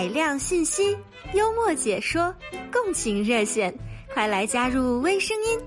海量信息、幽默解说、共情热线，快来加入微声音！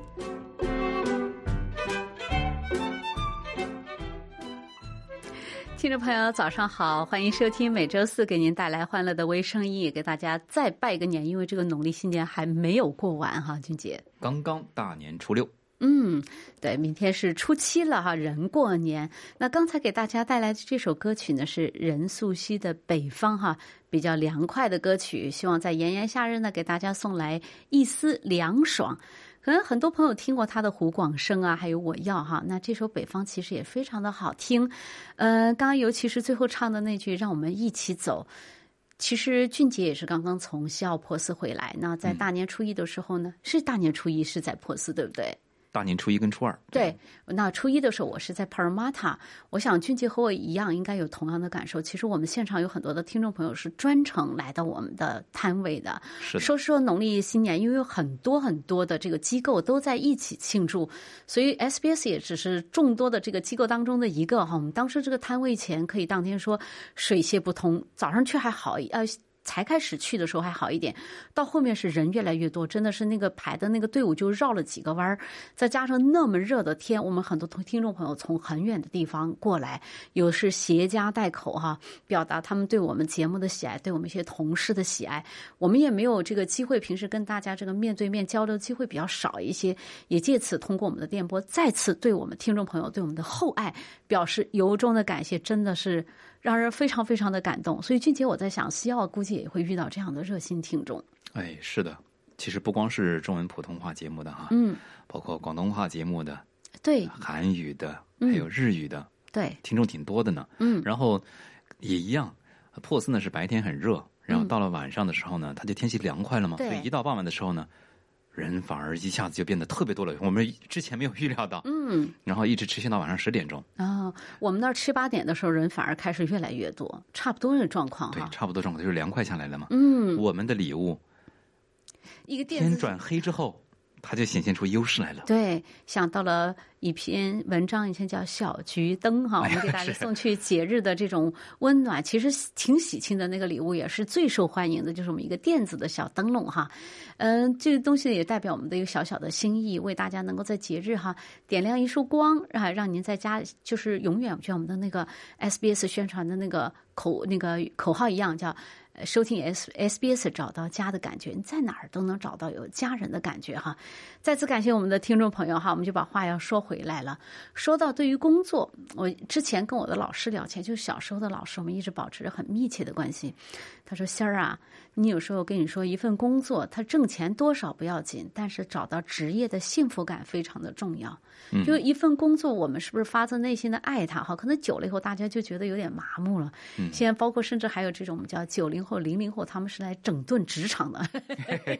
听众朋友，早上好，欢迎收听每周四给您带来欢乐的微声音，也给大家再拜个年，因为这个农历新年还没有过完哈，俊杰。刚刚大年初六。嗯，对，明天是初七了哈，人过年。那刚才给大家带来的这首歌曲呢，是任素汐的《北方》哈，比较凉快的歌曲，希望在炎炎夏日呢，给大家送来一丝凉爽。可能很多朋友听过他的《湖广生》啊，还有《我要》哈，那这首《北方》其实也非常的好听。呃，刚刚尤其是最后唱的那句“让我们一起走”，其实俊杰也是刚刚从西奥珀斯回来。那在大年初一的时候呢，是大年初一是在珀斯，对不对？大年初一跟初二，对，那初一的时候我是在 Parramatta，我想俊杰和我一样，应该有同样的感受。其实我们现场有很多的听众朋友是专程来到我们的摊位的，是说说农历新年，因为有很多很多的这个机构都在一起庆祝，所以 SBS 也只是众多的这个机构当中的一个哈。我们当时这个摊位前可以当天说水泄不通，早上去还好，呃。才开始去的时候还好一点，到后面是人越来越多，真的是那个排的那个队伍就绕了几个弯儿，再加上那么热的天，我们很多听听众朋友从很远的地方过来，有是携家带口哈，表达他们对我们节目的喜爱，对我们一些同事的喜爱。我们也没有这个机会，平时跟大家这个面对面交流机会比较少一些，也借此通过我们的电波，再次对我们听众朋友对我们的厚爱表示由衷的感谢，真的是。让人非常非常的感动，所以俊杰，我在想，西奥估计也会遇到这样的热心听众。哎，是的，其实不光是中文普通话节目的哈，嗯，包括广东话节目的，对，韩语的，还有日语的，对，听众挺多的呢。嗯，然后也一样，珀斯呢是白天很热，然后到了晚上的时候呢，它就天气凉快了嘛，所以一到傍晚的时候呢。人反而一下子就变得特别多了，我们之前没有预料到，嗯，然后一直持续到晚上十点钟。啊，我们那儿七八点的时候人反而开始越来越多，差不多的状况对，差不多状况就是凉快下来了嘛。嗯，我们的礼物，一个电天转黑之后。它就显现出优势来了。对，想到了一篇文章，以前叫《小桔灯》哈，我们给大家送去节日的这种温暖，其实挺喜庆的。那个礼物也是最受欢迎的，就是我们一个电子的小灯笼哈。嗯，这个东西也代表我们的一个小小的心意，为大家能够在节日哈点亮一束光，让让您在家就是永远就像我们的那个 SBS 宣传的那个口那个口号一样叫。呃收听 S SBS 找到家的感觉，你在哪儿都能找到有家人的感觉哈。再次感谢我们的听众朋友哈，我们就把话要说回来了。说到对于工作，我之前跟我的老师聊天，就是小时候的老师，我们一直保持着很密切的关系。他说：“仙儿啊，你有时候跟你说一份工作，他挣钱多少不要紧，但是找到职业的幸福感非常的重要。就一份工作，我们是不是发自内心的爱他？哈，可能久了以后，大家就觉得有点麻木了。现在包括甚至还有这种我们叫九零后、零零后，他们是来整顿职场的。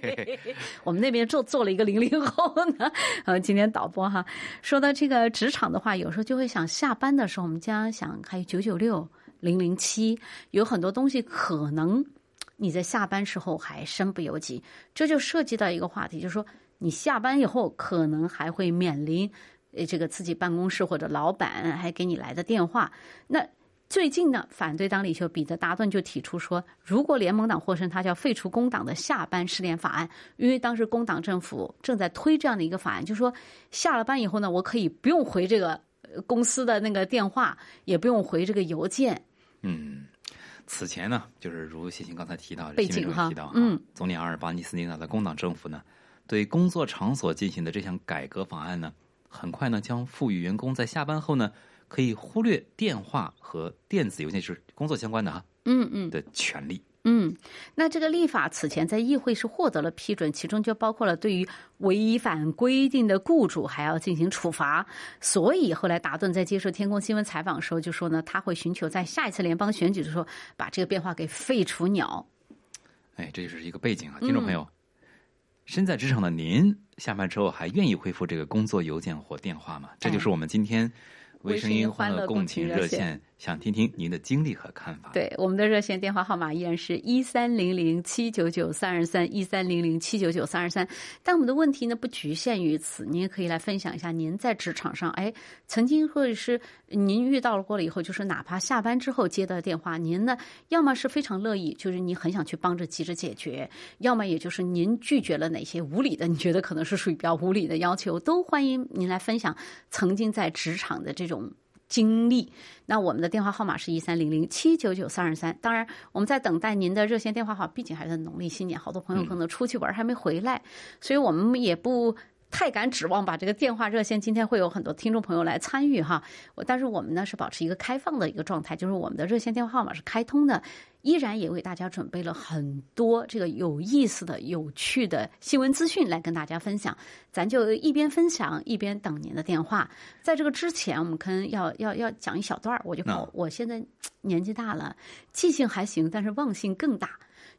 我们那边做做了一个零零后呢。呃，今天导播哈说到这个职场的话，有时候就会想下班的时候，我们将想还有九九六。”零零七有很多东西，可能你在下班时候还身不由己，这就涉及到一个话题，就是说你下班以后可能还会面临呃这个自己办公室或者老板还给你来的电话。那最近呢，反对党领袖彼得·达顿就提出说，如果联盟党获胜，他就要废除工党的下班失联法案，因为当时工党政府正在推这样的一个法案，就是说下了班以后呢，我可以不用回这个公司的那个电话，也不用回这个邮件。嗯，此前呢，就是如谢琴刚才提到，背景哈，提到嗯，总理阿尔巴尼斯领导的工党政府呢，对工作场所进行的这项改革方案呢，很快呢将赋予员工在下班后呢，可以忽略电话和电子邮件，就是工作相关的哈，嗯嗯的权利。嗯，那这个立法此前在议会是获得了批准，其中就包括了对于违反规定的雇主还要进行处罚。所以后来达顿在接受天空新闻采访的时候就说呢，他会寻求在下一次联邦选举的时候把这个变化给废除鸟。哎，这就是一个背景啊，听众朋友，身在职场的您，下班之后还愿意回复这个工作邮件或电话吗？这就是我们今天微声音欢乐共情热线想听听您的经历和看法。对，我们的热线电话号码依然是一三零零七九九三二三一三零零七九九三二三。但我们的问题呢不局限于此，您也可以来分享一下您在职场上，哎，曾经或者是您遇到了过了以后，就是哪怕下班之后接到电话，您呢要么是非常乐意，就是你很想去帮着急着解决；要么也就是您拒绝了哪些无理的，你觉得可能是属于比较无理的要求，都欢迎您来分享曾经在职场的这种。经历，那我们的电话号码是一三零零七九九三二三。当然，我们在等待您的热线电话号，毕竟还是农历新年，好多朋友可能出去玩还没回来，所以我们也不。太敢指望把这个电话热线今天会有很多听众朋友来参与哈，我但是我们呢是保持一个开放的一个状态，就是我们的热线电话号码是开通的，依然也为大家准备了很多这个有意思的、有趣的新闻资讯来跟大家分享。咱就一边分享一边等您的电话。在这个之前，我们可能要要要讲一小段我就我我现在年纪大了，记性还行，但是忘性更大。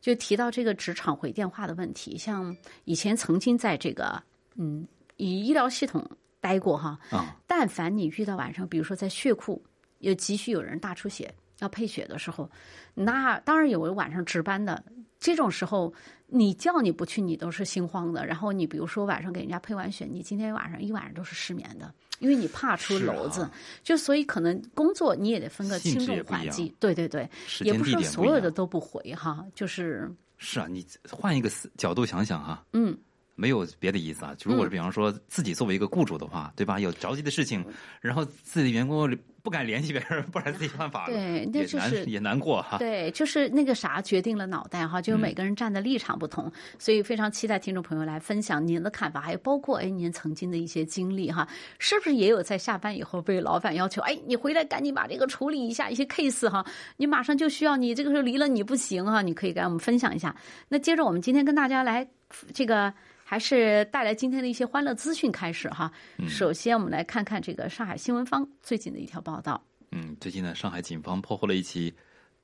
就提到这个职场回电话的问题，像以前曾经在这个。嗯，以医疗系统待过哈，啊，但凡你遇到晚上，比如说在血库有急需有人大出血要配血的时候，那当然有晚上值班的。这种时候，你叫你不去，你都是心慌的。然后你比如说晚上给人家配完血，你今天晚上一晚上都是失眠的，因为你怕出篓子。就所以可能工作你也得分个轻重缓急。对对对，也不是所有的都不回哈，就是是啊，你换一个角度想想哈，嗯。没有别的意思啊，如果是比方说自己作为一个雇主的话，对吧？有着急的事情，然后自己的员工不敢联系别人，不然自己犯法了，对，那就是也难过哈。对，就是那个啥决定了脑袋哈，就是每个人站的立场不同，所以非常期待听众朋友来分享您的看法，还有包括哎您曾经的一些经历哈，是不是也有在下班以后被老板要求哎你回来赶紧把这个处理一下一些 case 哈，你马上就需要你这个时候离了你不行哈，你可以给我们分享一下。那接着我们今天跟大家来这个。还是带来今天的一些欢乐资讯开始哈。首先，我们来看看这个上海新闻方最近的一条报道。嗯，最近呢，上海警方破获了一起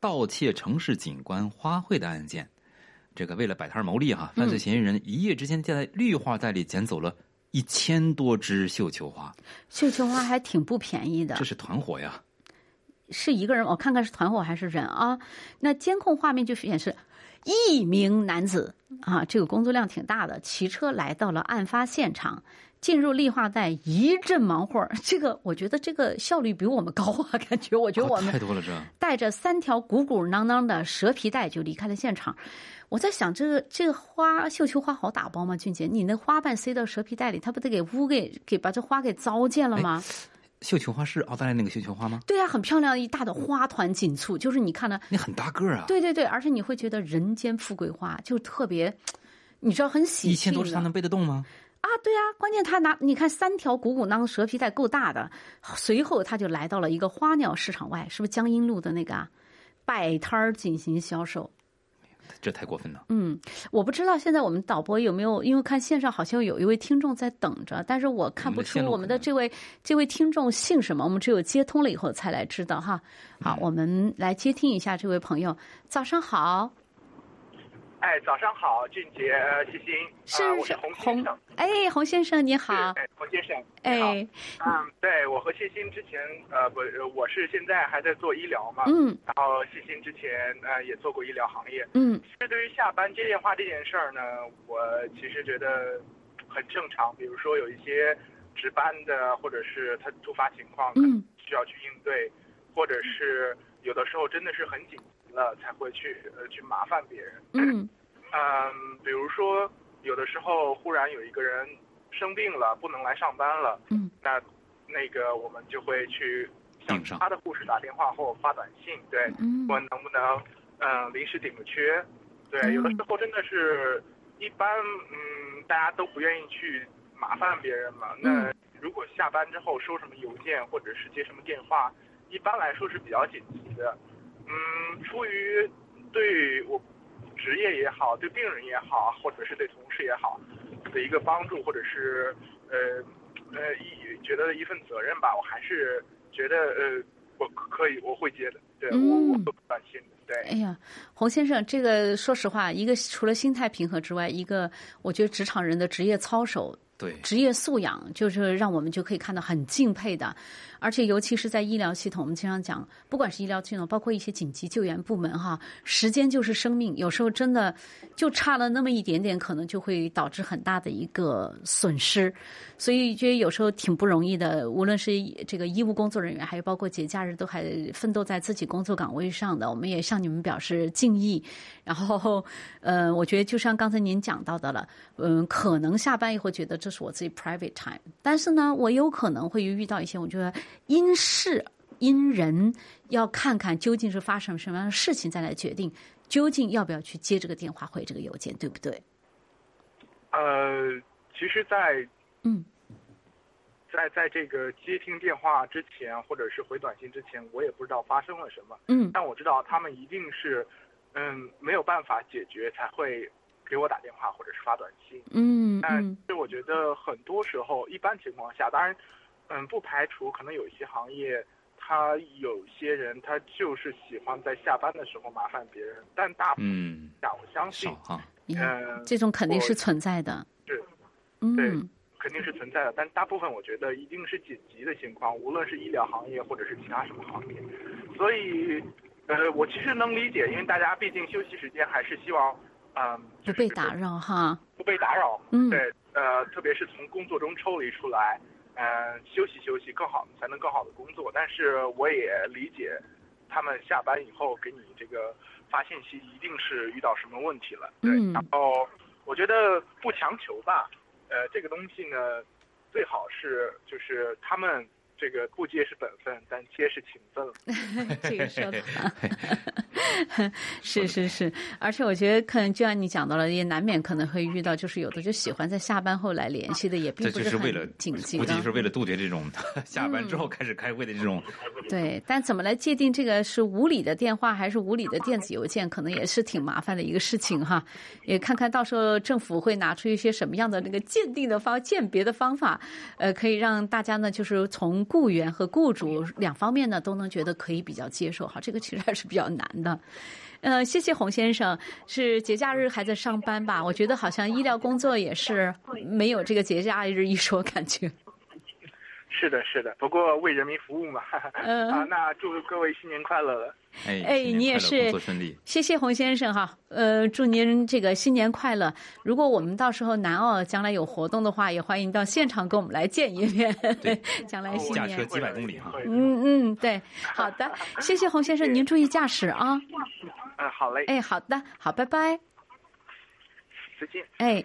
盗窃城市景观花卉的案件。这个为了摆摊牟利哈，犯罪嫌疑人一夜之间在绿化带里捡走了一千多只绣球花。绣球花还挺不便宜的。这是团伙呀？是一个人？我看看是团伙还是人啊？那监控画面就显示。一名男子啊，这个工作量挺大的，骑车来到了案发现场，进入绿化带，一阵忙活 这个我觉得这个效率比我们高啊，感觉我觉得我们太多了，这带着三条鼓鼓囊囊的蛇皮袋就离开了现场。我在想，这个这个花绣球花好打包吗？俊杰，你那花瓣塞到蛇皮袋里，他不得给污给给把这花给糟践了吗？绣球花是澳大利亚那个绣球花吗？对呀，很漂亮，一大的花团锦簇，就是你看呢，那很大个儿啊。对对对，而且你会觉得人间富贵花就特别，你知道很喜一千多只他能背得动吗？啊，对啊，关键他拿你看三条鼓鼓囊蛇皮袋够大的，随后他就来到了一个花鸟市场外，是不是江阴路的那个啊摆摊儿进行销售？这太过分了。嗯，我不知道现在我们导播有没有，因为看线上好像有一位听众在等着，但是我看不出我们的这位这位听众姓什么，我们只有接通了以后才来知道哈。好，我们来接听一下这位朋友，早上好。哎，早上好，俊杰、西欣，是我是洪先生。哎，洪先生你好。哎，洪先生，哎，嗯，对我和欣欣之前，呃，不，我是现在还在做医疗嘛，嗯，然后欣欣之前呃也做过医疗行业，嗯，其实对于下班接电话这件事儿呢，我其实觉得很正常。比如说有一些值班的，或者是他突发情况，嗯，需要去应对，或者是有的时候真的是很紧。了才会去呃去麻烦别人，嗯 嗯，比如说有的时候忽然有一个人生病了，不能来上班了，嗯，那那个我们就会去向他的护士打电话或发短信，对，问能不能嗯临时顶个缺，对，有的时候真的是一般嗯大家都不愿意去麻烦别人嘛，那如果下班之后收什么邮件或者是接什么电话，一般来说是比较紧急的。嗯，出于对我职业也好，对病人也好，或者是对同事也好的一个帮助，或者是呃呃一觉得一份责任吧，我还是觉得呃我可以我会接的，对我我不担心的，对。哎呀，洪先生，这个说实话，一个除了心态平和之外，一个我觉得职场人的职业操守。对职业素养，就是让我们就可以看到很敬佩的。而且，尤其是在医疗系统，我们经常讲，不管是医疗系统，包括一些紧急救援部门，哈，时间就是生命，有时候真的就差了那么一点点，可能就会导致很大的一个损失。所以，觉得有时候挺不容易的。无论是这个医务工作人员，还有包括节假日，都还奋斗在自己工作岗位上的，我们也向你们表示敬意。然后，呃，我觉得就像刚才您讲到的了，嗯，可能下班以后觉得这是我自己 private time，但是呢，我有可能会遇到一些，我觉得。因事因人，要看看究竟是发生什么样的事情，再来决定究竟要不要去接这个电话回这个邮件，对不对？呃，其实，在嗯，在在这个接听电话之前，或者是回短信之前，我也不知道发生了什么。嗯，但我知道他们一定是嗯没有办法解决，才会给我打电话或者是发短信。嗯，但是我觉得很多时候，一般情况下，当然。嗯，不排除可能有一些行业，他有些人他就是喜欢在下班的时候麻烦别人，但大部分下我相信，嗯，这种肯定是存在的，是，对，肯定是存在的。但大部分我觉得一定是紧急的情况，无论是医疗行业或者是其他什么行业。所以，呃，我其实能理解，因为大家毕竟休息时间还是希望，嗯，不被打扰哈，不被打扰，嗯，对，呃，特别是从工作中抽离出来。嗯，休息休息更好，才能更好的工作。但是我也理解，他们下班以后给你这个发信息，一定是遇到什么问题了。对，然后我觉得不强求吧。呃，这个东西呢，最好是就是他们。这个不接是本分，但接是情分。这个说的 是是是，而且我觉得可能就像你讲到了，也难免可能会遇到，就是有的就喜欢在下班后来联系的，也并不是很紧急。估计就是为了杜绝这种 下班之后开始开会的这种。对，但怎么来界定这个是无理的电话还是无理的电子邮件，可能也是挺麻烦的一个事情哈。也看看到时候政府会拿出一些什么样的那个鉴定的方鉴别的方法，呃，可以让大家呢，就是从。雇员和雇主两方面呢都能觉得可以比较接受，哈，这个其实还是比较难的。呃，谢谢洪先生，是节假日还在上班吧？我觉得好像医疗工作也是没有这个节假日一说，感觉。是的，是的，不过为人民服务嘛。啊，那祝各位新年快乐了。哎，你也是，工作顺利谢谢洪先生哈。呃，祝您这个新年快乐。如果我们到时候南澳将来有活动的话，也欢迎到现场跟我们来见一面。对，将来新年驾车几百公里哈。嗯嗯，对，好的，谢谢洪先生，您注意驾驶啊。嗯，好嘞。哎，好的，好，拜拜。再见。哎。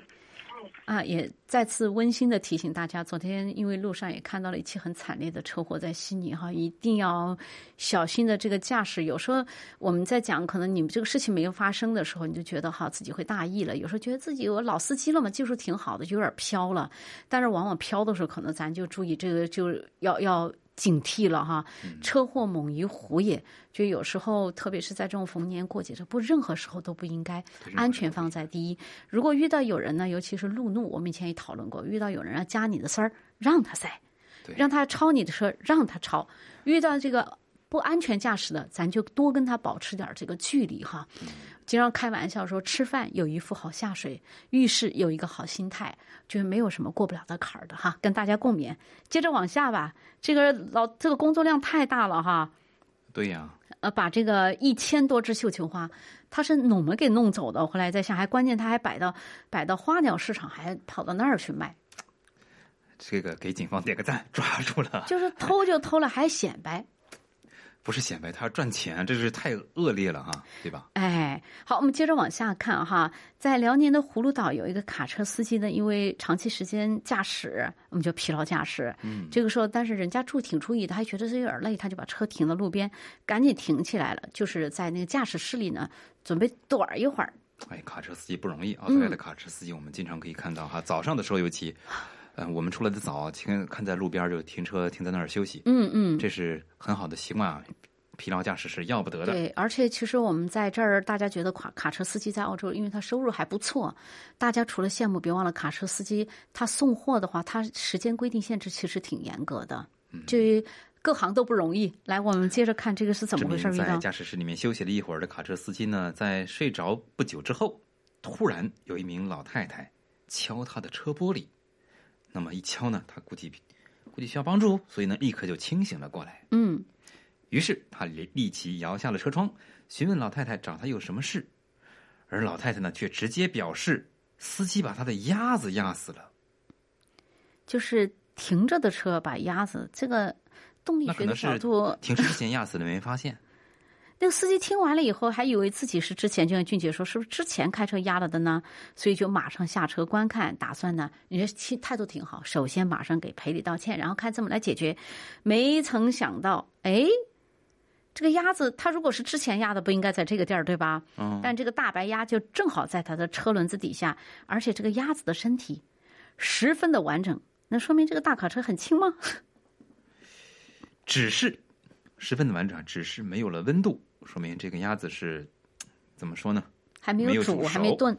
啊，也再次温馨的提醒大家，昨天因为路上也看到了一起很惨烈的车祸，在悉尼哈，一定要小心的这个驾驶。有时候我们在讲，可能你们这个事情没有发生的时候，你就觉得哈自己会大意了。有时候觉得自己我老司机了嘛，技术挺好的，就有点飘了。但是往往飘的时候，可能咱就注意这个，就要要。警惕了哈，车祸猛于虎也。就有时候，特别是在这种逢年过节的，不任何时候都不应该安全放在第一。如果遇到有人呢，尤其是路怒，我们以前也讨论过，遇到有人要加你的塞儿，让他塞；让他超你的车，让他超。遇到这个不安全驾驶的，咱就多跟他保持点这个距离哈。经常开玩笑说，吃饭有一副好下水，遇事有一个好心态，就是没有什么过不了的坎儿的哈。跟大家共勉。接着往下吧，这个老这个工作量太大了哈。对呀。呃，把这个一千多只绣球花，他是怎么给弄走的？后来在想，还关键他还摆到摆到花鸟市场，还跑到那儿去卖。这个给警方点个赞，抓住了。就是偷就偷了，还显摆。不是显摆，他赚钱，这是太恶劣了哈，对吧？哎，好，我们接着往下看哈，在辽宁的葫芦岛有一个卡车司机呢，因为长期时间驾驶，我们就疲劳驾驶。嗯，这个时候，但是人家住挺注意的，还觉得是有点累，他就把车停到路边，赶紧停起来了，就是在那个驾驶室里呢，准备躲一会儿。哎，卡车司机不容易，澳大利亚的卡车司机我们经常可以看到哈，早上的时候尤其。嗯，我们出来的早，停看在路边就停车停在那儿休息。嗯嗯，这是很好的习惯啊。疲劳驾驶是要不得的。对，而且其实我们在这儿，大家觉得卡卡车司机在澳洲，因为他收入还不错，大家除了羡慕，别忘了卡车司机他送货的话，他时间规定限制其实挺严格的。嗯就各行都不容易。来，我们接着看这个是怎么回事？在驾驶室里面休息了一会儿的卡车司机呢，在睡着不久之后，突然有一名老太太敲他的车玻璃。那么一敲呢，他估计估计需要帮助，所以呢，立刻就清醒了过来。嗯，于是他立立即摇下了车窗，询问老太太找他有什么事，而老太太呢，却直接表示司机把他的鸭子压死了。就是停着的车把鸭子，这个动力学的角度，停车之前压死了没发现。那个司机听完了以后，还以为自己是之前就像俊杰说，是不是之前开车压了的呢？所以就马上下车观看，打算呢，人家态度挺好，首先马上给赔礼道歉，然后看怎么来解决。没曾想到，哎，这个鸭子，它如果是之前压的，不应该在这个地儿，对吧？嗯。但这个大白鸭就正好在它的车轮子底下，而且这个鸭子的身体十分的完整，那说明这个大卡车很轻吗？只是。十分的完整，只是没有了温度，说明这个鸭子是怎么说呢？还没有煮，还没炖。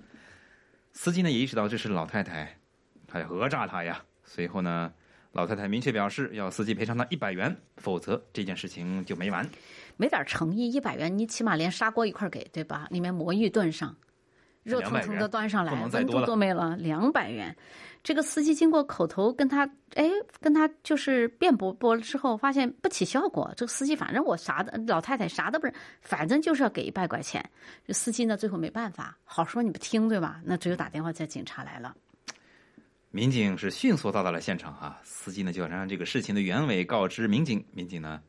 司机呢也意识到这是老太太，他要讹诈他呀。随后呢，老太太明确表示要司机赔偿她一百元，否则这件事情就没完。没点诚意，一百元你起码连砂锅一块给，对吧？里面魔芋炖上。热腾腾的端上来，温度都没了，两百元。这个司机经过口头跟他，哎，跟他就是辩驳驳了之后，发现不起效果。这个司机反正我啥的，老太太啥都不是，反正就是要给一百块钱。这司机呢，最后没办法，好说你不听对吧？那只有打电话叫警察来了。民警是迅速到达了现场啊，司机呢就要让这个事情的原委告知民警。民警呢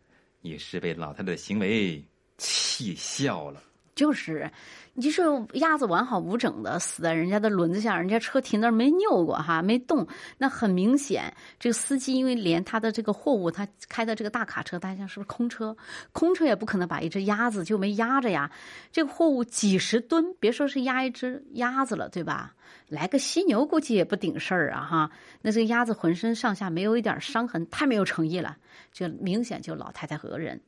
也是被老太太的行为气笑了。就是，你说鸭子完好无整的死在人家的轮子下，人家车停那儿没扭过哈，没动，那很明显，这个司机因为连他的这个货物，他开的这个大卡车，大家是不是空车？空车也不可能把一只鸭子就没压着呀。这个货物几十吨，别说是压一只鸭子了，对吧？来个犀牛估计也不顶事儿啊哈。那这个鸭子浑身上下没有一点伤痕，太没有诚意了，就明显就老太太讹人。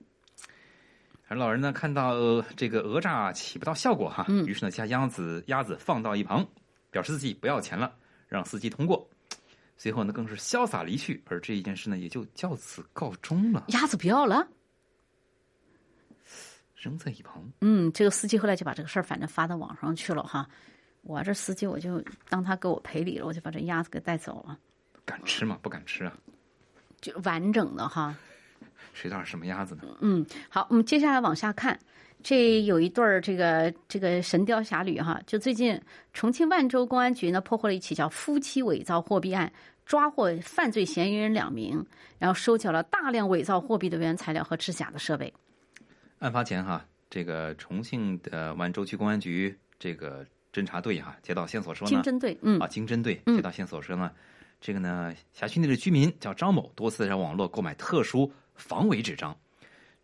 而老人呢，看到这个讹诈起不到效果哈，于是呢，将鸭子鸭子放到一旁，表示自己不要钱了，让司机通过。随后呢，更是潇洒离去，而这一件事呢，也就就此告终了。鸭子不要了，扔在一旁。嗯，这个司机后来就把这个事儿反正发到网上去了哈。我这司机我就当他给我赔礼了，我就把这鸭子给带走了。敢吃吗？不敢吃啊。就完整的哈。谁知道什么鸭子呢？嗯，好，我们接下来往下看，这有一对儿这个这个神雕侠侣哈，就最近重庆万州公安局呢破获了一起叫夫妻伪造货币案，抓获犯罪嫌疑人两名，然后收缴了大量伪造货币的原材料和制假的设备。案发前哈，这个重庆的万州区公安局这个侦查队哈接到线索说呢，经侦队，嗯啊，经侦队接到线索说呢，这个呢辖区内的居民叫张某，多次在网络购买特殊。防伪纸张、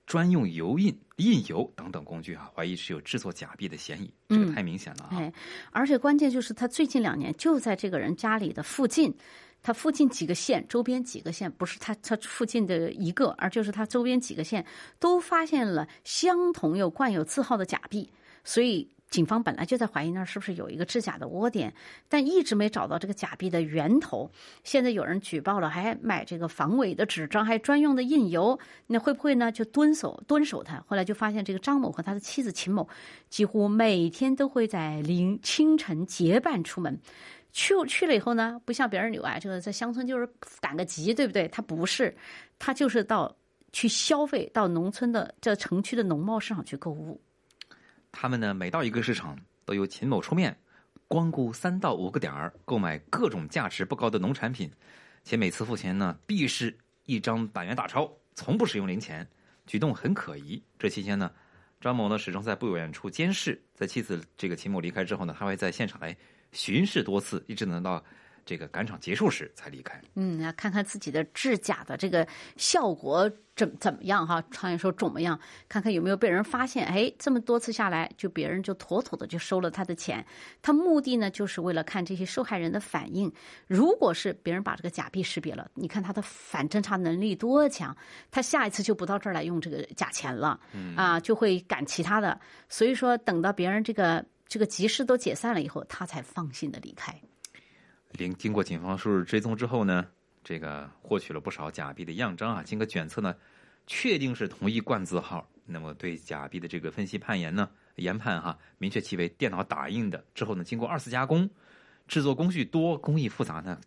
专用油印、印油等等工具啊，怀疑是有制作假币的嫌疑，这个太明显了啊！哎，而且关键就是他最近两年就在这个人家里的附近，他附近几个县、周边几个县，不是他他附近的一个，而就是他周边几个县都发现了相同又冠有字号的假币，所以。警方本来就在怀疑那儿是不是有一个制假的窝点，但一直没找到这个假币的源头。现在有人举报了，还买这个防伪的纸张，还专用的印油，那会不会呢？就蹲守蹲守他？后来就发现这个张某和他的妻子秦某，几乎每天都会在凌清晨结伴出门。去去了以后呢，不像别人有啊，这个在乡村就是赶个集，对不对？他不是，他就是到去消费，到农村的这城区的农贸市场去购物。他们呢，每到一个市场，都由秦某出面，光顾三到五个点儿，购买各种价值不高的农产品，且每次付钱呢，必是一张百元大钞，从不使用零钱，举动很可疑。这期间呢，张某呢始终在不远处监视，在妻子这个秦某离开之后呢，他会在现场来巡视多次，一直等到。这个赶场结束时才离开。嗯，那看看自己的制假的这个效果怎怎么样哈？常言说怎么样？看看有没有被人发现？哎，这么多次下来，就别人就妥妥的就收了他的钱。他目的呢，就是为了看这些受害人的反应。如果是别人把这个假币识别了，你看他的反侦查能力多强，他下一次就不到这儿来用这个假钱了。嗯啊，就会赶其他的。所以说，等到别人这个这个集市都解散了以后，他才放心的离开。经经过警方数日追踪之后呢，这个获取了不少假币的样张啊。经过检测呢，确定是同一冠字号。那么对假币的这个分析判研呢，研判哈，明确其为电脑打印的。之后呢，经过二次加工，制作工序多，工艺复杂呢，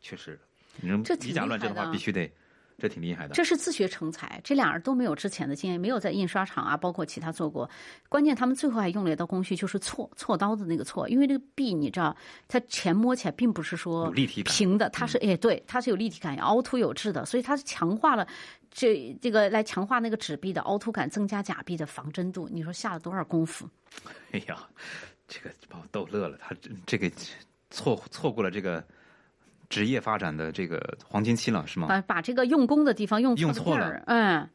确实你这以假乱真的话，必须得。这挺厉害的，这是自学成才，这俩人都没有之前的经验，没有在印刷厂啊，包括其他做过。关键他们最后还用了一道工序，就是锉锉刀的那个锉，因为这个币你知道，它钱摸起来并不是说平的，它是哎对，它是有立体感、凹凸有致的，所以它是强化了这这个来强化那个纸币的凹凸感，增加假币的仿真度。你说下了多少功夫？哎呀，这个把我逗乐了，他这个错错过了这个。职业发展的这个黄金期了，是吗？把把这个用功的地方用用错了，嗯。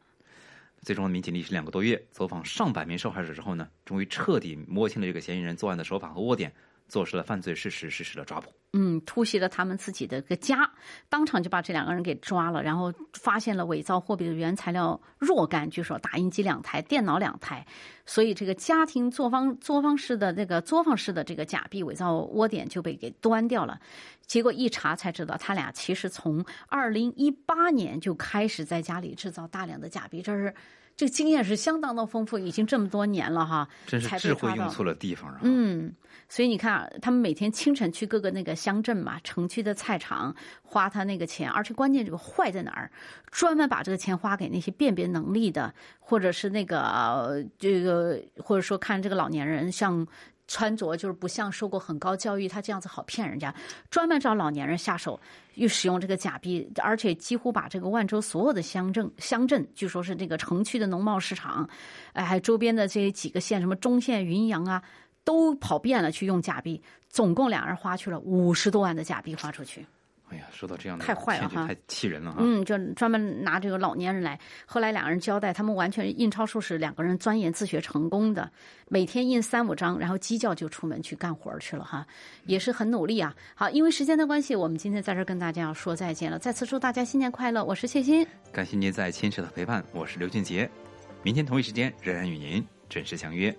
最终，民警历时两个多月，走访上百名受害者之后呢，终于彻底摸清了这个嫌疑人作案的手法和窝点。坐实了犯罪事实，实施了抓捕。嗯，突袭了他们自己的个家，当场就把这两个人给抓了，然后发现了伪造货币的原材料若干，据说打印机两台，电脑两台，所以这个家庭作坊作坊式的那个作坊式的这个假币伪造窝点就被给端掉了。结果一查才知道，他俩其实从二零一八年就开始在家里制造大量的假币，这是。这个经验是相当的丰富，已经这么多年了哈，真是智慧用错了地方啊！嗯，所以你看啊，他们每天清晨去各个那个乡镇嘛，城区的菜场花他那个钱，而且关键这个坏在哪儿？专门把这个钱花给那些辨别能力的，或者是那个这个，或者说看这个老年人像。穿着就是不像受过很高教育，他这样子好骗人家，专门找老年人下手，又使用这个假币，而且几乎把这个万州所有的乡镇、乡镇，据说是这个城区的农贸市场，哎，还周边的这几个县，什么中县、云阳啊，都跑遍了去用假币，总共两人花去了五十多万的假币花出去。哎呀，说到这样的太坏了哈，太气人了哈。嗯，就专门拿这个老年人来。后来两个人交代，他们完全印钞术是两个人钻研自学成功的，每天印三五张，然后鸡叫就出门去干活去了哈，也是很努力啊。好，因为时间的关系，我们今天在这跟大家要说再见了。再次祝大家新年快乐，我是谢欣，感谢您在牵扯的陪伴，我是刘俊杰。明天同一时间仍然与您准时相约。